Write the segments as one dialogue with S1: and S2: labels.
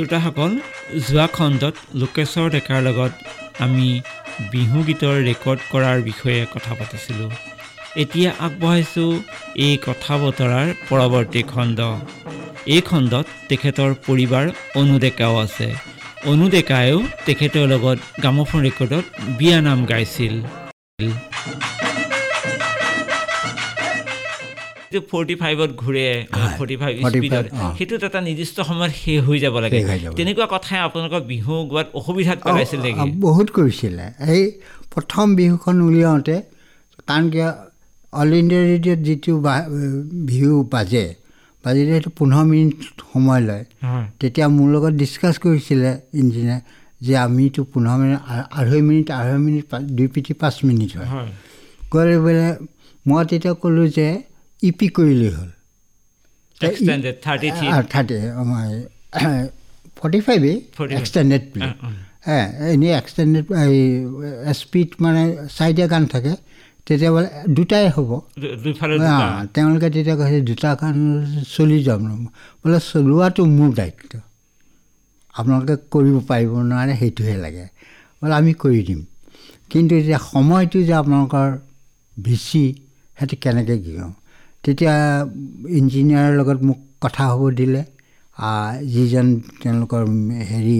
S1: শ্ৰোতাসকল যোৱা খণ্ডত লোকেশ্বৰ ডেকাৰ লগত আমি বিহু গীতৰ ৰেকৰ্ড কৰাৰ বিষয়ে কথা পাতিছিলোঁ। এতিয়া আগবঢ়াইছোঁ এই কথা বতৰাৰ পৰৱৰ্তী খণ্ড। এই খণ্ডত তেখেতৰ পৰিবাৰ অনুডেকাও আছে। অনুডেকায়ো তেখেতৰ লগত গ্ৰামোফোন ৰেকৰ্ডত বিয়া নাম গাইছিল। যিটো ফৰ্টি ফাইভত ঘূৰে ফৰ্টি ফাইভ স্পীডত সেইটোত এটা নিৰ্দিষ্ট সময়ত শেষ হৈ যাব লাগে। তেনেকুৱা কথাই আপোনালোকৰ বিহু গোৱাত অসুবিধাত পেলাইছিল নেকি?
S2: বহুত কৰিছিলে। এই প্ৰথম বিহুখন উলিয়াওঁতে কাৰণ কিয় অল ইণ্ডিয়া ৰেডিঅ'ত যিটো বিহু বাজে বাজিলে সেইটো পোন্ধৰ মিনিট সময় লয়। তেতিয়া মোৰ লগত ডিছকাছ কৰিছিলে ইঞ্জিনিয়াৰ যে আমিতো পোন্ধৰ মিনিট আঢ়ৈ মিনিট আঢ়ৈ মিনিট দুই পিঠি পাঁচ মিনিট হয়। গ'লে বোলে মই তেতিয়া ক'লোঁ যে ই পি কৰিলেই হ'ল থাৰ্টি ফৰ্টি ফাইভেই এক্সটেণ্ডেড প্লে এনেই এক্সটেণ্ডেড এই স্পীড মানে চাৰিটা গান থাকে তেতিয়া বোলে দুটাই হ'ব। তেওঁলোকে তেতিয়া কৈছে দুটা গান চলি যাম বোলে চলোৱাটো মোৰ দায়িত্ব। আপোনালোকে কৰিব পাৰিব নোৱাৰে সেইটোহে লাগে। বোলে আমি কৰি দিম। কিন্তু এতিয়া সময়টো যে আপোনালোকৰ বেছি সেইটো কেনেকৈ কি কওঁ তেতিয়া ইঞ্জিনিয়াৰৰ লগত মোক কথা হ'ব দিলে। যিজন তেওঁলোকৰ হেৰি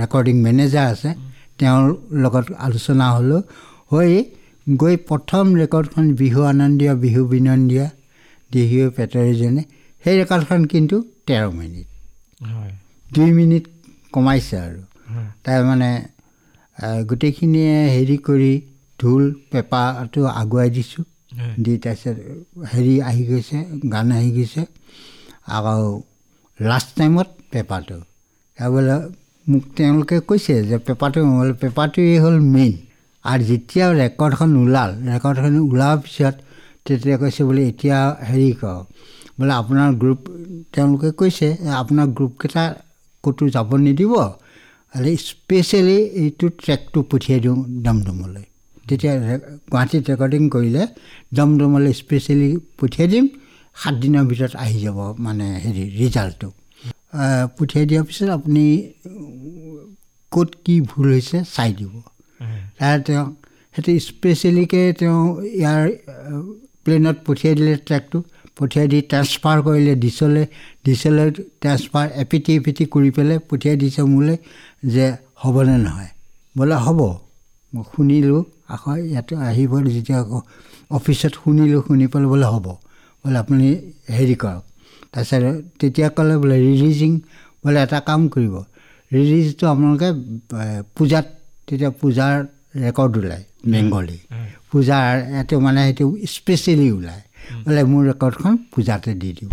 S2: ৰেকৰ্ডিং মেনেজাৰ আছে তেওঁৰ লগত আলোচনা হ'লেও হৈ গৈ প্ৰথম ৰেকৰ্ডখন বিহু আনন্দীয়া বিহু বিনন্দীয়া দেহীয় পেটৰীজনে সেই ৰেকৰ্ডখন কিন্তু তেৰ মিনিট। দুই মিনিট কমাইছে আৰু। তাৰ মানে গোটেইখিনিয়ে হেৰি কৰি ঢোল পেপাটো আগুৱাই দিছোঁ। দি তাৰপিছত হেৰি আহি গৈছে গান আহি গৈছে আকৌ লাষ্ট টাইমত পেপাৰটো বোলে মোক তেওঁলোকে কৈছে যে পেপাৰটো বোলে পেপাৰটোৱেই হ'ল মেইন আৰু যেতিয়া ৰেকৰ্ডখন ওলাল ৰেকৰ্ডখন ওলোৱাৰ পিছত তেতিয়া কৈছে বোলে এতিয়া হেৰি কৰক বোলে আপোনাৰ গ্ৰুপ তেওঁলোকে কৈছে আপোনাৰ গ্ৰুপকেইটা ক'তো যাব নিদিব স্পেচিয়েলি এইটো ট্ৰেকটো পঠিয়াই দিওঁ দমদমলৈ তেতিয়া গুৱাহাটীত ৰেকৰ্ডিং কৰিলে দমদমলৈ স্পেচিয়েলি পঠিয়াই দিম সাতদিনৰ ভিতৰত আহি যাব মানে হেৰি ৰিজাল্টটো পঠিয়াই দিয়াৰ পিছত আপুনি ক'ত কি ভুল হৈছে চাই দিব। তাৰ তেওঁ সেইটো স্পেচিয়েলিকৈ তেওঁ ইয়াৰ প্লেনত পঠিয়াই দিলে ট্ৰেকটো পঠিয়াই দি ট্ৰেন্সফাৰ কৰিলে ডিচলৈ ডিচলৈ ট্ৰেন্সফাৰ এপিটি এপিটি কৰি পেলাই পঠিয়াই দিছে মোলৈ যে হ'বনে নহয়। বোলে হ'ব মই শুনিলোঁ। আকৌ ইয়াতে আহিব যেতিয়া আকৌ অফিচত শুনিলোঁ শুনি পেলাই বোলে হ'ব বোলে আপুনি হেৰি কৰক। তাৰপিছত তেতিয়া ক'লে বোলে ৰিলিজিং বোলে এটা কাম কৰিব। ৰিলিজটো আপোনালোকে পূজাত তেতিয়া পূজাৰ ৰেকৰ্ড ওলায় বেংগলী। পূজাৰ এইটো মানে সেইটো স্পেচিয়েলি ওলায়। বোলে মোৰ ৰেকৰ্ডখন পূজাতে দি দিব।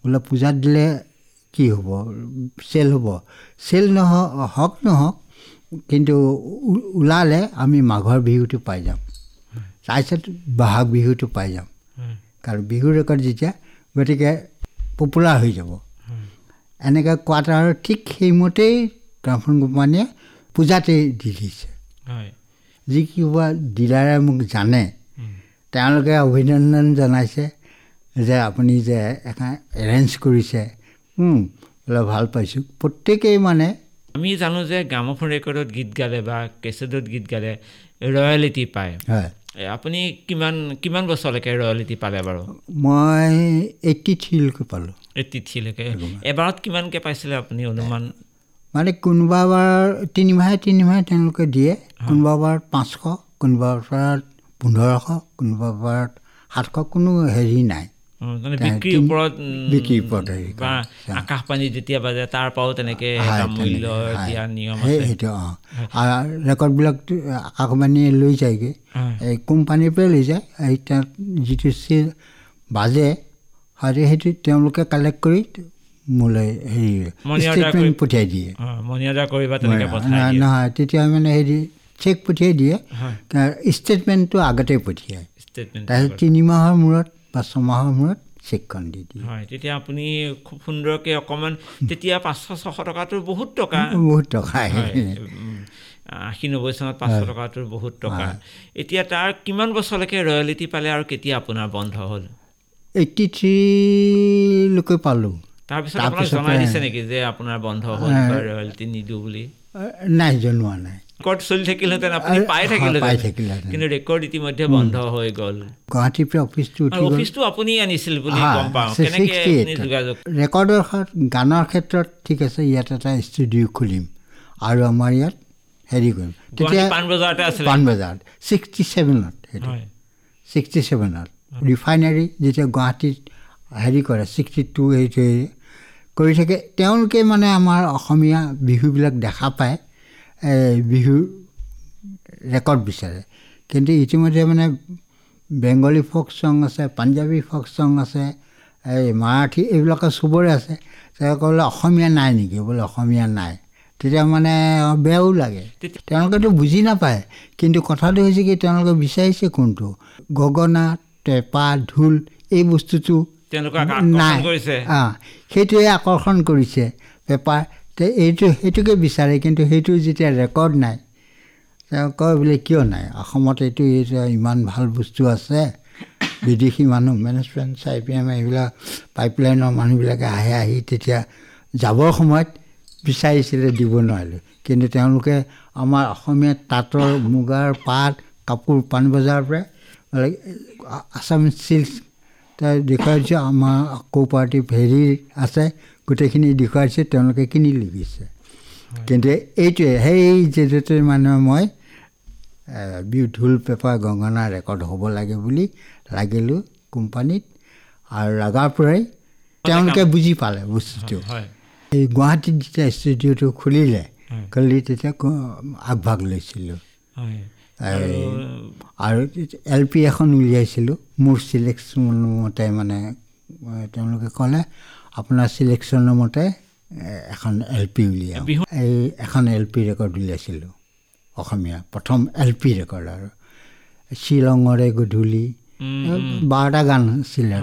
S2: বোলে পূজাত দিলে কি হ'ব? চেল হ'ব। চেল নহওক হওক নহওক কিন্তু ওলালে আমি মাঘৰ বিহুটো পাই যাম। তাৰপিছত বহাগ বিহুটো পাই যাম। কাৰণ বিহু ৰেকৰ্ড যেতিয়া গতিকে পপুলাৰ হৈ যাব। এনেকৈ কোৱাত আৰু ঠিক সেইমতেই গ্ৰামফোন কোম্পানীয়ে পূজাতেই দি দিছে। যি কিবা ডিলাৰে মোক জানে। তেওঁলোকে অভিনন্দন জনাইছে যে আপুনি যে এখন এৰেঞ্জ কৰিছে। বোলে ভাল পাইছোঁ। প্ৰত্যেকেই মানে
S1: আমি জানো যে গ্ৰামোফোন ৰেকৰ্ডত গীত গালে বা কেছেটত গীত গালে ৰয়েলিটি পায়।
S2: হয়।
S1: আপুনি কিমান কিমান বছৰলৈকে ৰয়েলিটি পালে বাৰু?
S2: মই এইট্টি থ্ৰীলৈকে পালোঁ।
S1: এইট্টি থ্ৰীলৈকে। এবাৰত কিমানকৈ পাইছিলে আপুনি অনুমান?
S2: মানে কোনোবা বাৰ তিনিমাহে তিনিমাহে তেওঁলোকে দিয়ে। কোনোবা বাৰত পাঁচশ কোনোবা বাৰত পোন্ধৰশ কোনোবা বাৰত সাতশ কোনো হেৰি নাই।
S1: বিক্ৰীৰ ওপৰত
S2: বিক্ৰীৰ ওপৰত হেৰি
S1: বা আকাশ পানী যেতিয়া বাজে তাৰ পৰাও তেনেকৈ মূল্য দিয়া নিয়ম
S2: সেইটো অঁ। আৰু ৰেকৰ্ডবিলাক আকাশবাণীয়ে লৈ যায়গৈ। এই কোম্পানীৰ পৰাই লৈ যায়। এই তাত যিটো চি বাজে হয়তো সেইটো তেওঁলোকে কালেক্ট কৰি মোলৈ হেৰি ষ্টেটমেণ্ট পঠিয়াই দিয়ে। নহয় তেতিয়া মানে হেৰি চেক পঠিয়াই দিয়ে। ষ্টেটমেণ্টটো আগতেই পঠিয়ায়। তাৰপিছত তিনি মাহৰ মূৰত বা ছমাহৰ মূৰত চেকখন দি দিয়ে।
S1: হয় তেতিয়া আপুনি খুব সুন্দৰকৈ অকণমান তেতিয়া পাঁচশ ছশ টকাটো বহুত টকা।
S2: বহুত টকা।
S1: আশী নব্বৈ চনত পাঁচশ টকাটো বহুত টকা। এতিয়া তাৰ কিমান বছৰলৈকে ৰয়েলিটি পালে আৰু কেতিয়া আপোনাৰ বন্ধ হ'ল?
S2: এইট্টি থ্ৰীলৈকে পালোঁ।
S1: তাৰপিছত আপোনাক জনাই দিছে নেকি যে আপোনাৰ বন্ধ হ'ল ৰয়েলটি নিদিওঁ বুলি?
S2: নাই জনোৱা নাই।
S1: ৰেকৰ্ড চলি থাকিলহেঁতেন আপুনি পাই থাকিলেহেঁতেন কিন্তু ৰেকৰ্ড ইতিমধ্যে বন্ধ হৈ গ'ল।
S2: গুৱাহাটীৰ পৰা অফিচটো
S1: অফিচটো আপুনি আনিছিল বুলি গম পাওঁ।
S2: ৰেকৰ্ডৰ গানৰ ক্ষেত্ৰত ঠিক আছে ইয়াত এটা ষ্টুডিঅ' খুলিম। আৰু আমাৰ ইয়াত হেৰি কৰিম।
S1: তেতিয়া পাণবজাৰতে আছিল।
S2: পাণবজাৰত। ছিক্সটি ছেভেনত সেইটো। ছিক্সটি ছেভেনত ৰিফাইনাৰী যেতিয়া গুৱাহাটীত হেৰি কৰে ছিক্সটি টু সেইটো কৰি থাকে তেওঁলোকে মানে আমাৰ অসমীয়া বিহুবিলাক দেখা পায়। বিহু ৰেকৰ্ড বিচাৰে। কিন্তু ইতিমধ্যে মানে বেংগলী ফক চং আছে পাঞ্জাবী ফক চং আছে এই মাৰাঠী এইবিলাকৰ চবৰে আছে। তেওঁ ক'লে অসমীয়া নাই নেকি? বোলে অসমীয়া নাই। তেতিয়া মানে বেয়াও লাগে। তেওঁলোকেতো বুজি নাপায়। কিন্তু কথাটো হৈছে কি তেওঁলোকে বিচাৰিছে কোনটো? গগনা টেপা ঢোল এই বস্তুটো
S1: নাই।
S2: সেইটোৱে আকৰ্ষণ কৰিছে। পেপাৰ এইটো সেইটোকে বিচাৰে কিন্তু সেইটো যেতিয়া ৰেকৰ্ড নাই তেওঁ কয় বোলে কিয় নাই? অসমত এইটো ইমান ভাল বস্তু আছে। বিদেশী মানুহ মেনেজমেণ্ট চাই পি এম এইবিলাক পাইপলাইনৰ মানুহবিলাকে আহে আহি তেতিয়া যাবৰ সময়ত বিচাৰিছিলে দিব নোৱাৰিলোঁ। কিন্তু তেওঁলোকে আমাৰ অসমীয়া তাঁতৰ মুগাৰ পাত কাপোৰ পাণবজাৰৰ পৰা আছাম চিল্ক তাৰ দেখুৱাই দিছোঁ আমাৰ কোপাৰেটিভ হেৰি আছে গোটেইখিনি দেখুৱাইছে তেওঁলোকে কিনি লিখিছে কিন্তু এইটোৱে সেই যিটো মানে মই বিহু ঢোল পেপাৰ গংগনা ৰেকৰ্ড হ'ব লাগে বুলি লাগিলোঁ কোম্পানীত আৰু লগাৰ পৰাই তেওঁলোকে বুজি পালে বস্তুটো। এই গুৱাহাটীত যেতিয়া ষ্টুডিঅ'টো খুলিলে খুলি তেতিয়া আগভাগ লৈছিলোঁ। আৰু এল পি এখন উলিয়াইছিলোঁ মোৰ চিলেকশ্যন মতে মানে তেওঁলোকে ক'লে আপোনাৰ চিলেকশ্যনৰ মতে এখন এল পি উলিয়াওঁ এই এখন এল পি ৰেকৰ্ড উলিয়াইছিলোঁ অসমীয়া প্ৰথম এল পি ৰেকৰ্ড আৰু। শ্বিলঙৰে গধূলি বাৰটা গান আছিলে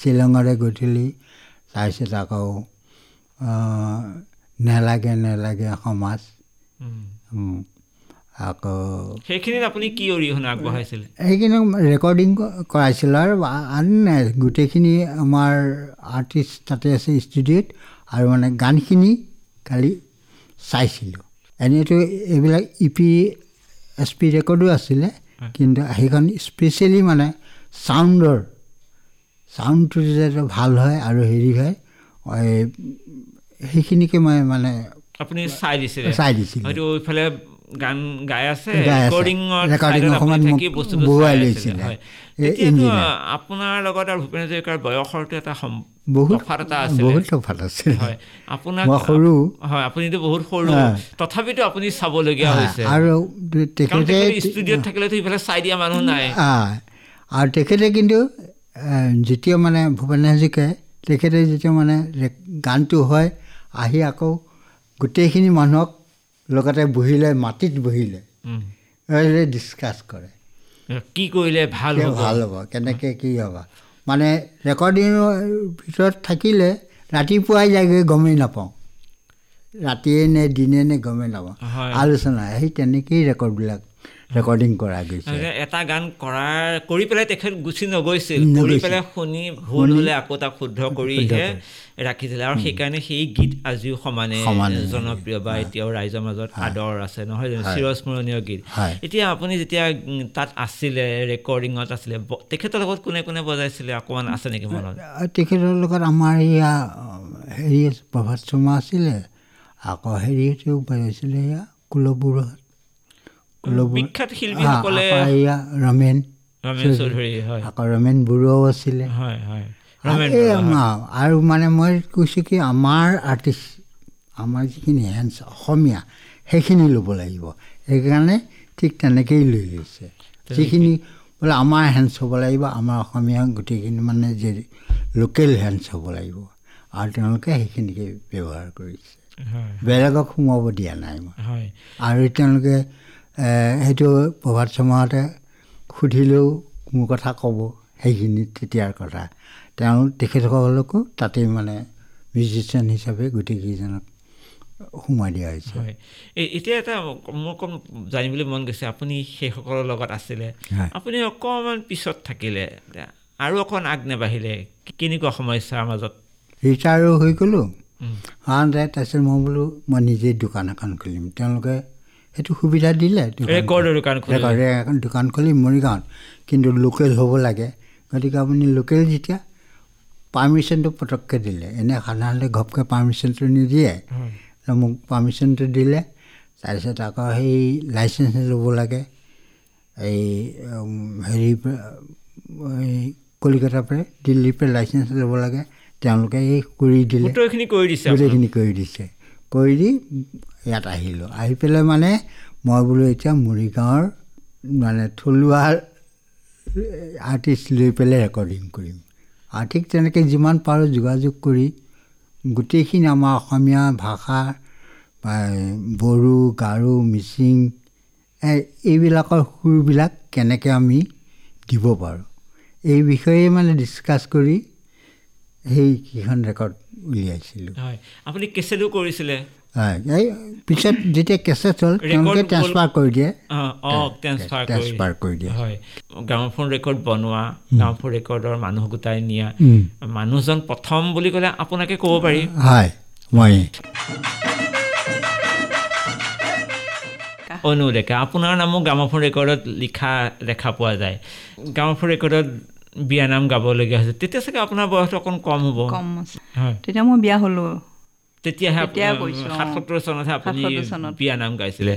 S2: শ্বিলঙৰে গধূলি তাৰপিছত আকৌ নেলাগে নেলাগে সমাজ আকৌ
S1: সেইখিনিত আপুনি কি অৰিহণা আগবঢ়াইছিলে?
S2: সেইখিনি ৰেকৰ্ডিং কৰাইছিলোঁ আৰু আন গোটেইখিনি আমাৰ আৰ্টিষ্ট তাতে আছে ষ্টুডিঅ'ত আৰু মানে গানখিনি কালি চাইছিলোঁ। এনেইতো এইবিলাক ই পি এছ পি ৰেকৰ্ডো আছিলে কিন্তু সেইখন স্পেচিয়েলি মানে চাউণ্ডৰ চাউণ্ডটো যাতে ভাল হয় আৰু হেৰি হয় সেইখিনিকে মই মানে
S1: আপুনি চাই দিছিলে।
S2: চাই দিছিলোঁ।
S1: হয়তো এইফালে গান গাই আছে আপোনাৰ লগত আৰু ভূপেন হাজৰিকাৰ বয়সৰটো এটা
S2: বহুত এটা বহুত তফাত আছে
S1: আপোনাক সৰু। হয় আপুনিতো বহুত সৰু। তথাপিতো আপুনি চাবলগীয়া হৈছে।
S2: আৰু তেখেতে
S1: ষ্টুডিঅ'ত থাকিলেতো ইফালে চাই দিয়া মানুহ নাই।
S2: আৰু তেখেতে কিন্তু যেতিয়া মানে ভূপেন হাজৰিকাই তেখেতে যেতিয়া মানে গানটো হয় আহি আকৌ গোটেইখিনি মানুহক লগতে বহিলে মাটিত বহিলে ডিছকাছ কৰে।
S1: কি কৰিলে ভাল
S2: ভাল হ'ব কেনেকৈ কি হ'ব? মানে ৰেকৰ্ডিঙৰ ভিতৰত থাকিলে ৰাতিপুৱাই যায়গৈ গমেই নাপাওঁ। ৰাতিয়ে নে দিনে নে গমেই নাপাওঁ। আলোচনা সেই তেনেকেই ৰেকৰ্ডবিলাক ৰেকৰ্ডিং কৰা গৈছে।
S1: এটা গান কৰাৰ কৰি পেলাই তেখেত গুচি নগৈছিল। কৰি পেলাই শুনি ভুল হ'লে আকৌ তাক শুদ্ধ কৰিহে ৰাখিছিলে। আৰু সেইকাৰণে সেই গীত আজিও সমানে জনপ্ৰিয় বা এতিয়াও ৰাইজৰ মাজত আদৰ আছে নহয় জানো? চিৰস্মৰণীয় গীত। এতিয়া আপুনি যেতিয়া তাত আছিলে ৰেকৰ্ডিঙত আছিলে তেখেতৰ লগত কোনে কোনে বজাইছিলে? অকণমান আছে নেকি মনত?
S2: তেখেতৰ লগত আমাৰ এয়া হেৰি প্ৰভাত শৰ্মা আছিলে। আকৌ হেৰিহঁতেও বজাইছিলে এয়া কুলবুঢ়ত
S1: বিখ্যাত শিল্পীসকলে
S2: ৰমেন।
S1: আকৌ
S2: ৰমেন বৰুৱাও আছিলে। আৰু মানে মই কৈছোঁ কি আমাৰ আৰ্টিষ্ট আমাৰ যিখিনি হেণ্ডছ অসমীয়া সেইখিনি ল'ব লাগিব। সেইকাৰণে ঠিক তেনেকেই লৈ লৈছে। যিখিনি বোলে আমাৰ হেণ্ডছ হ'ব লাগিব আমাৰ অসমীয়া গোটেইখিনি মানে যে লোকেল হেণ্ডছ হ'ব লাগিব। আৰু তেওঁলোকে সেইখিনিকে ব্যৱহাৰ কৰিছে। বেলেগক সোমাব দিয়া নাই মই। আৰু তেওঁলোকে সেইটো প্ৰভাত শৰ্মাহঁতে সুধিলেও মোৰ কথা ক'ব সেইখিনি তেতিয়াৰ কথা। তেওঁ তেখেতসকলকো তাতেই মানে মিউজিচিয়ান হিচাপে গোটেইকেইজনক সোমাই দিয়া হৈছে।
S1: এতিয়া এটা মোৰ অকণ জানিবলৈ মন গৈছে আপুনি সেইসকলৰ লগত আছিলে। আপুনি অকণমান পিছত থাকিলে আৰু অকণ আগ নেবাঢ়িলে কেনেকুৱা সমস্যাৰ মাজত?
S2: ৰিটায়াৰো হৈ গ'লোঁ। আনহাতে তাৰপিছত মই বোলো মই নিজেই দোকান এখন খুলিম। তেওঁলোকে সেইটো সুবিধা দিলে এখন দোকান খুলিম মৰিগাঁৱত কিন্তু লোকেল হ'ব লাগে। গতিকে আপুনি লোকেল যেতিয়া পাৰ্মিশ্যনটো পটককৈ দিলে এনে সাধাৰণতে ঘপকৈ পাৰ্মিশ্যনটো নিদিয়ে। মোক পাৰ্মিশ্যনটো দিলে তাৰপিছত আকৌ সেই লাইচেঞ্চ ল'ব লাগে। এই পৰা এই কলিকতাৰ পৰা দিল্লীৰ পৰা লাইচেঞ্চ ল'ব লাগে। তেওঁলোকে এই কৰি দিলে।
S1: গোটেইখিনি কৰি দিছে
S2: গোটেইখিনি কৰি দি ইয়াত আহিলোঁ। আহি পেলাই মানে মই বোলো এতিয়া মৰিগাঁৱৰ মানে থলুৱা আৰ্টিষ্ট লৈ পেলাই ৰেকৰ্ডিং কৰিম। আৰু ঠিক তেনেকৈ যিমান পাৰোঁ যোগাযোগ কৰি গোটেইখিনি আমাৰ অসমীয়া ভাষা বড়ো গাৰো মিচিং এইবিলাকৰ সুৰবিলাক কেনেকৈ আমি দিব পাৰোঁ। এই বিষয়ে মানে ডিছকাছ কৰি সেইকেইখন ৰেকৰ্ড উলিয়াইছিলোঁ।
S1: আপুনি কেছেটো কৰিছিলে?
S2: হয় এই পিছত যেতিয়া কেছেট হ'ল তেওঁলোকে ট্ৰেন্সফাৰ কৰি দিয়ে।
S1: ট্ৰেন্সফাৰ কৰি। দিয়ে। হয় গ্ৰামফোন ৰেকৰ্ড বনোৱা গ্ৰামফোন ৰেকৰ্ডৰ মানুহ গোটাই নিয়া। মানুহজন প্ৰথম বুলি ক'লে আপোনাকে ক'ব পাৰি।
S2: হয় মই।
S1: অনু ডেকা আপোনাৰ নামো গ্ৰামফোন ৰেকৰ্ডত লিখা দেখা পোৱা যায়। গ্ৰামফোন ৰেকৰ্ডত বিয়ানাম গাবলগীয়া হৈছে। তেতিয়া চাগে আপোনাৰ বয়সটো অকণ কম হ'ব।
S3: তেতিয়া মই বিয়া হ'লোঁ।
S1: তেতিয়াহে সাতসত্তৰ চনতহে আপুনি বিয়ানাম গাইছিলে।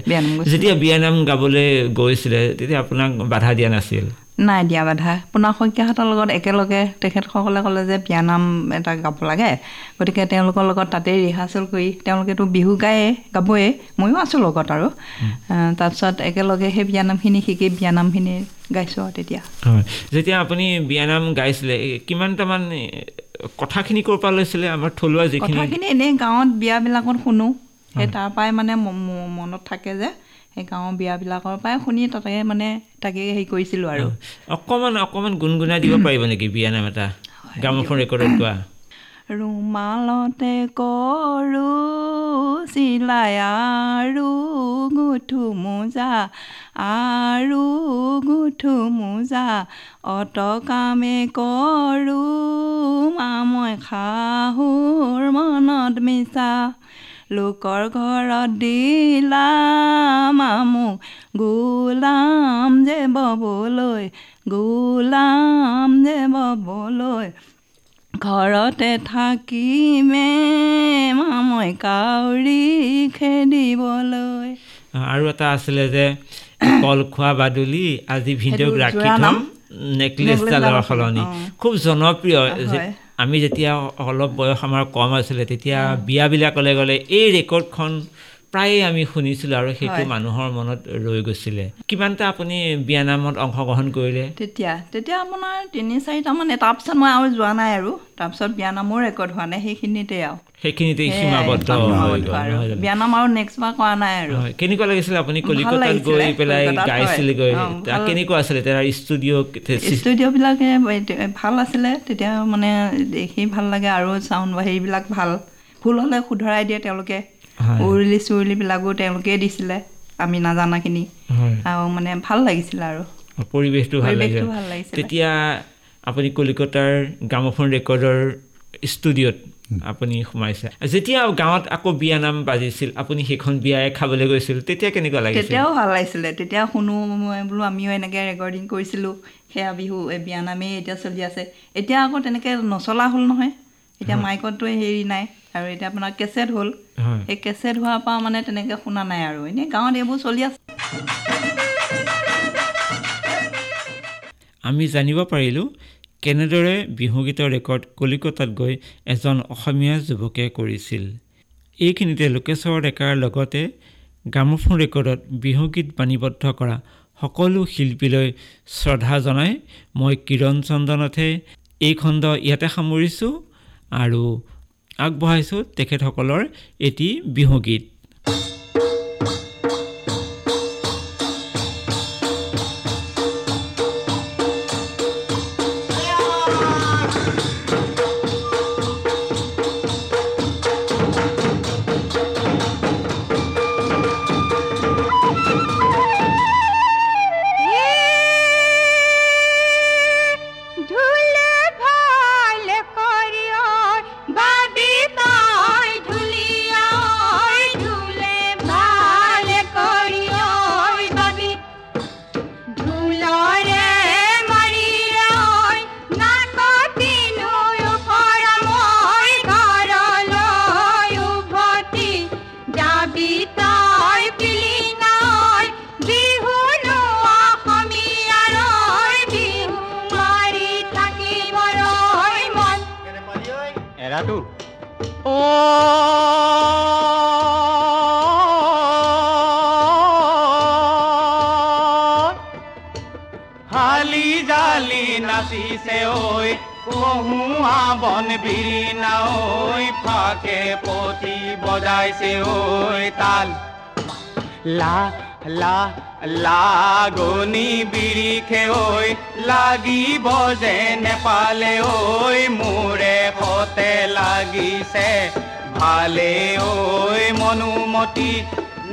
S1: যেতিয়া বিয়ানাম গাবলৈ গৈছিলে তেতিয়া আপোনাক বাধা দিয়া নাছিল?
S3: নাই দিয়া বাধা। পোনা শইকীয়াহঁতৰ লগত একেলগে তেখেতসকলে ক'লে যে বিয়ানাম এটা গাব লাগে। গতিকে তেওঁলোকৰ লগত তাতেই ৰিহাৰ্চেল কৰি তেওঁলোকেতো বিহু গায়ে গাবয়ে। ময়ো আছোঁ লগত আৰু। তাৰপিছত একেলগে সেই বিয়ানামখিনি শিকি বিয়ানামখিনি গাইছোঁ আৰু তেতিয়া।
S1: হয়। যেতিয়া আপুনি বিয়ানাম গাইছিলে কিমানটামান কথাখিনি ক'ৰ পৰা লৈছিলে? আমাৰ থলুৱা যিখিনি
S3: কথাখিনি এনেই গাঁৱত বিয়াবিলাকত শুনো। সেই তাৰ পৰাই মানে মনত থাকে যে সেই গাঁৱৰ বিয়াবিলাকৰ পৰাই শুনি তাতে মানে তাকে হেৰি কৰিছিলোঁ আৰু।
S1: অকণমান অকণমান গুণগুণাই দিব পাৰিব নেকি বিয়ানাম এটা? গ্ৰামোফোন ৰেকৰ্ডত গোৱা।
S3: ৰুমালতে কৰোঁ চিলাই আৰু গুঠো মোজা আৰু গুঠো মোজা অত কামে কৰোঁ মা মই শাহুৰ মনত মিছা লোকৰ ঘৰত দিলাম আমুক গোলাম যে ববলৈ গোলাম যে ববলৈ ঘৰতে থাকিমে মামই কাউৰী খেদিবলৈ।
S1: আৰু এটা আছিলে যে কল খোৱা বাদুলি আজি ভিডিঅ'ক ৰাখি থম নেকলেছডালৰ সলনি। খুব জনপ্ৰিয় আমি যেতিয়া অলপ বয়স আমাৰ কম আছিলে তেতিয়া বিয়াবিলাকলৈ গ'লে এই ৰেকৰ্ডখন প্ৰায়ে আমি শুনিছিলোঁ আৰু সেইটো মানুহৰ মনত ৰৈ গৈছিলে। কিমানটা আপুনি বিয়ানামত অংশগ্ৰহণ কৰিলে?
S3: তেতিয়া তেতিয়া আপোনাৰ তিনি চাৰিটামান তাৰপিছত মই আৰু যোৱা নাই আৰু। তাৰপিছত বিয়ানামো ৰেকৰ্ড হোৱা নাই সেইখিনিতে আৰু।
S1: সেইখিনিতে সীমাবদ্ধ
S3: বিয়ানাম আৰু নেক্সট বাৰ কৰা নাই আৰু।
S1: কেনেকুৱা লাগিছিলে আপুনি কলিকতাত গৈ পেলাই গাইছিলেগৈ? কেনেকুৱা আছিলে তাৰ ষ্টুডিঅ'
S3: ষ্টুডিঅ'বিলাকে ভাল আছিলে। তেতিয়া মানে দেখি ভাল লাগে আৰু চাউণ্ড হেৰিবিলাক ভাল। ভুল হ'লে শুধৰাই দিয়ে তেওঁলোকে। উৰুলি চুৰুলিবিলাকো তেওঁলোকেই দিছিলে আমি নাজানাখিনি আৰু মানে ভাল লাগিছিলে আৰু।
S1: পৰিৱেশটো ভাল লাগিছিলে। তেতিয়া আপুনি কলিকতাৰ গ্ৰামোফোন ৰেকৰ্ডৰ ষ্টুডিঅ'ত আপুনি সোমাইছে। যেতিয়া গাঁৱত আকৌ বিয়া নাম বাজিছিল আপুনি সেইখন বিয়াই খাবলৈ গৈছিল তেতিয়া কেনেকুৱা লাগিছিল?
S3: তেতিয়াও ভাল লাগিছিলে। তেতিয়া শুনো মই বোলো আমিও এনেকৈ ৰেকৰ্ডিং কৰিছিলোঁ। সেয়া বিহু বিয়া নামেই এতিয়া চলি আছে। এতিয়া আকৌ তেনেকৈ নচলা হ'ল নহয়। এতিয়া মাইকততো হেৰি নাই। আৰু এতিয়া আপোনাৰ কেছেট হ'ল। সেই কেছেট হোৱাৰ পৰা মানে তেনেকৈ শুনা নাই আৰু। এনেই গাঁৱত এইবোৰ চলি আছে।
S1: আমি জানিব পাৰিলোঁ কেনেদৰে বিহুগীতৰ ৰেকৰ্ড কলিকতাত গৈ এজন অসমীয়া যুৱকে কৰিছিল। এইখিনিতে লোকেশ্বৰ ডেকাৰ লগতে গ্ৰামোফোন ৰেকৰ্ডত বিহুগীত বাণীবদ্ধ কৰা সকলো শিল্পীলৈ শ্ৰদ্ধা জনাই মই কিৰণ চন্দনতহে এই খণ্ড ইয়াতে সামৰিছোঁ আৰু আগবঢ়াইছোঁ তেখেতসকলৰ এটি বিহুগীত
S4: নাচিছে ঐ কহুৱা বন বিৰি নাঐ ফাকে পতি বজাইছে ঐ তাল। লা লা লাগনি বিৰিখে ঐ লাগিব যে নেপালে ঐ মোৰে সতে লাগিছে। ভালে ঐ মনুমতি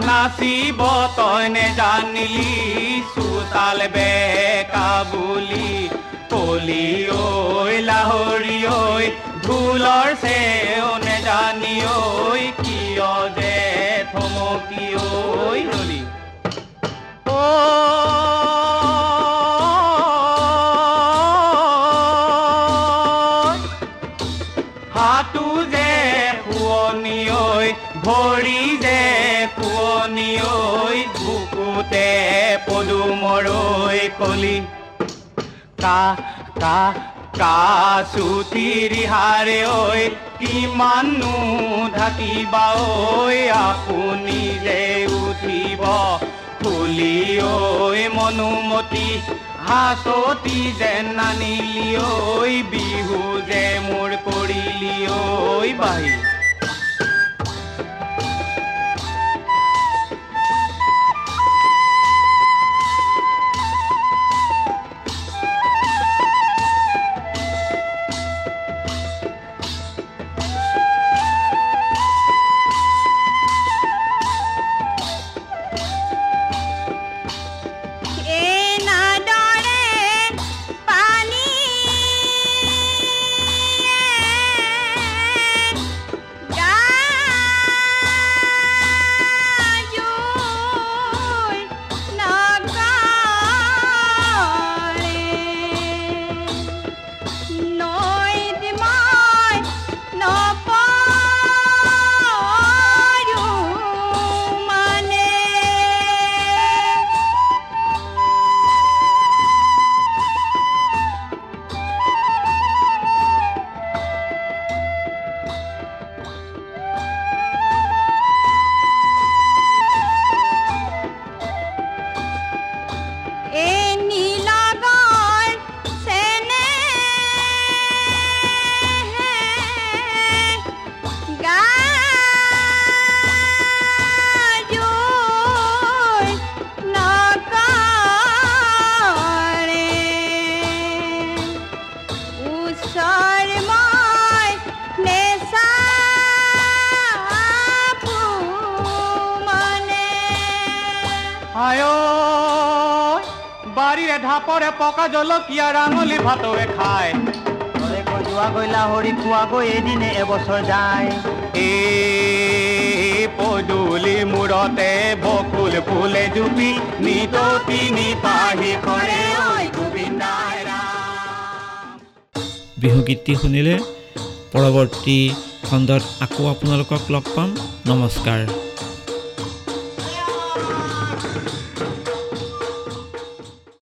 S4: নাচিব তই নেজানিলি চোতাল বুলি কলি ঐ লাহৰি ঐ ঢোলৰ চেও নেজানি ঐ কিয় যে থমকি ঐ নলি হাতু যে শুৱনি ঐ ভৰি যে শুৱনি ঐ বুকুতে পদুমৰ কলি। কা কা কাচুতি ৰিহাৰে ঐ কিমাননো ঢাকিবা ঐ আপুনি যে উঠিব ফুলি ঐ মনুমতি হাঁচতি যেন নানিলি ঐ বিহু যে মোৰ কৰিলি ঐ বাহি বাৰীৰে ঢাপৰে পকা জলকীয়া ৰাঙলী ভাতৱে খায়।
S5: যোৱা গৈ লাহৰি গৈ এদিনে এবছৰ যায়।
S4: এই পদূলি মূৰতে বকুল ফুলে জুপি নিততি নিপাহি কৰে ঐ গোবিন্দাই ৰাম
S1: বিহুগীতটি শুনিলে পৰৱৰ্তী খণ্ডত আকৌ আপোনালোকক লগ পাম। নমস্কাৰ।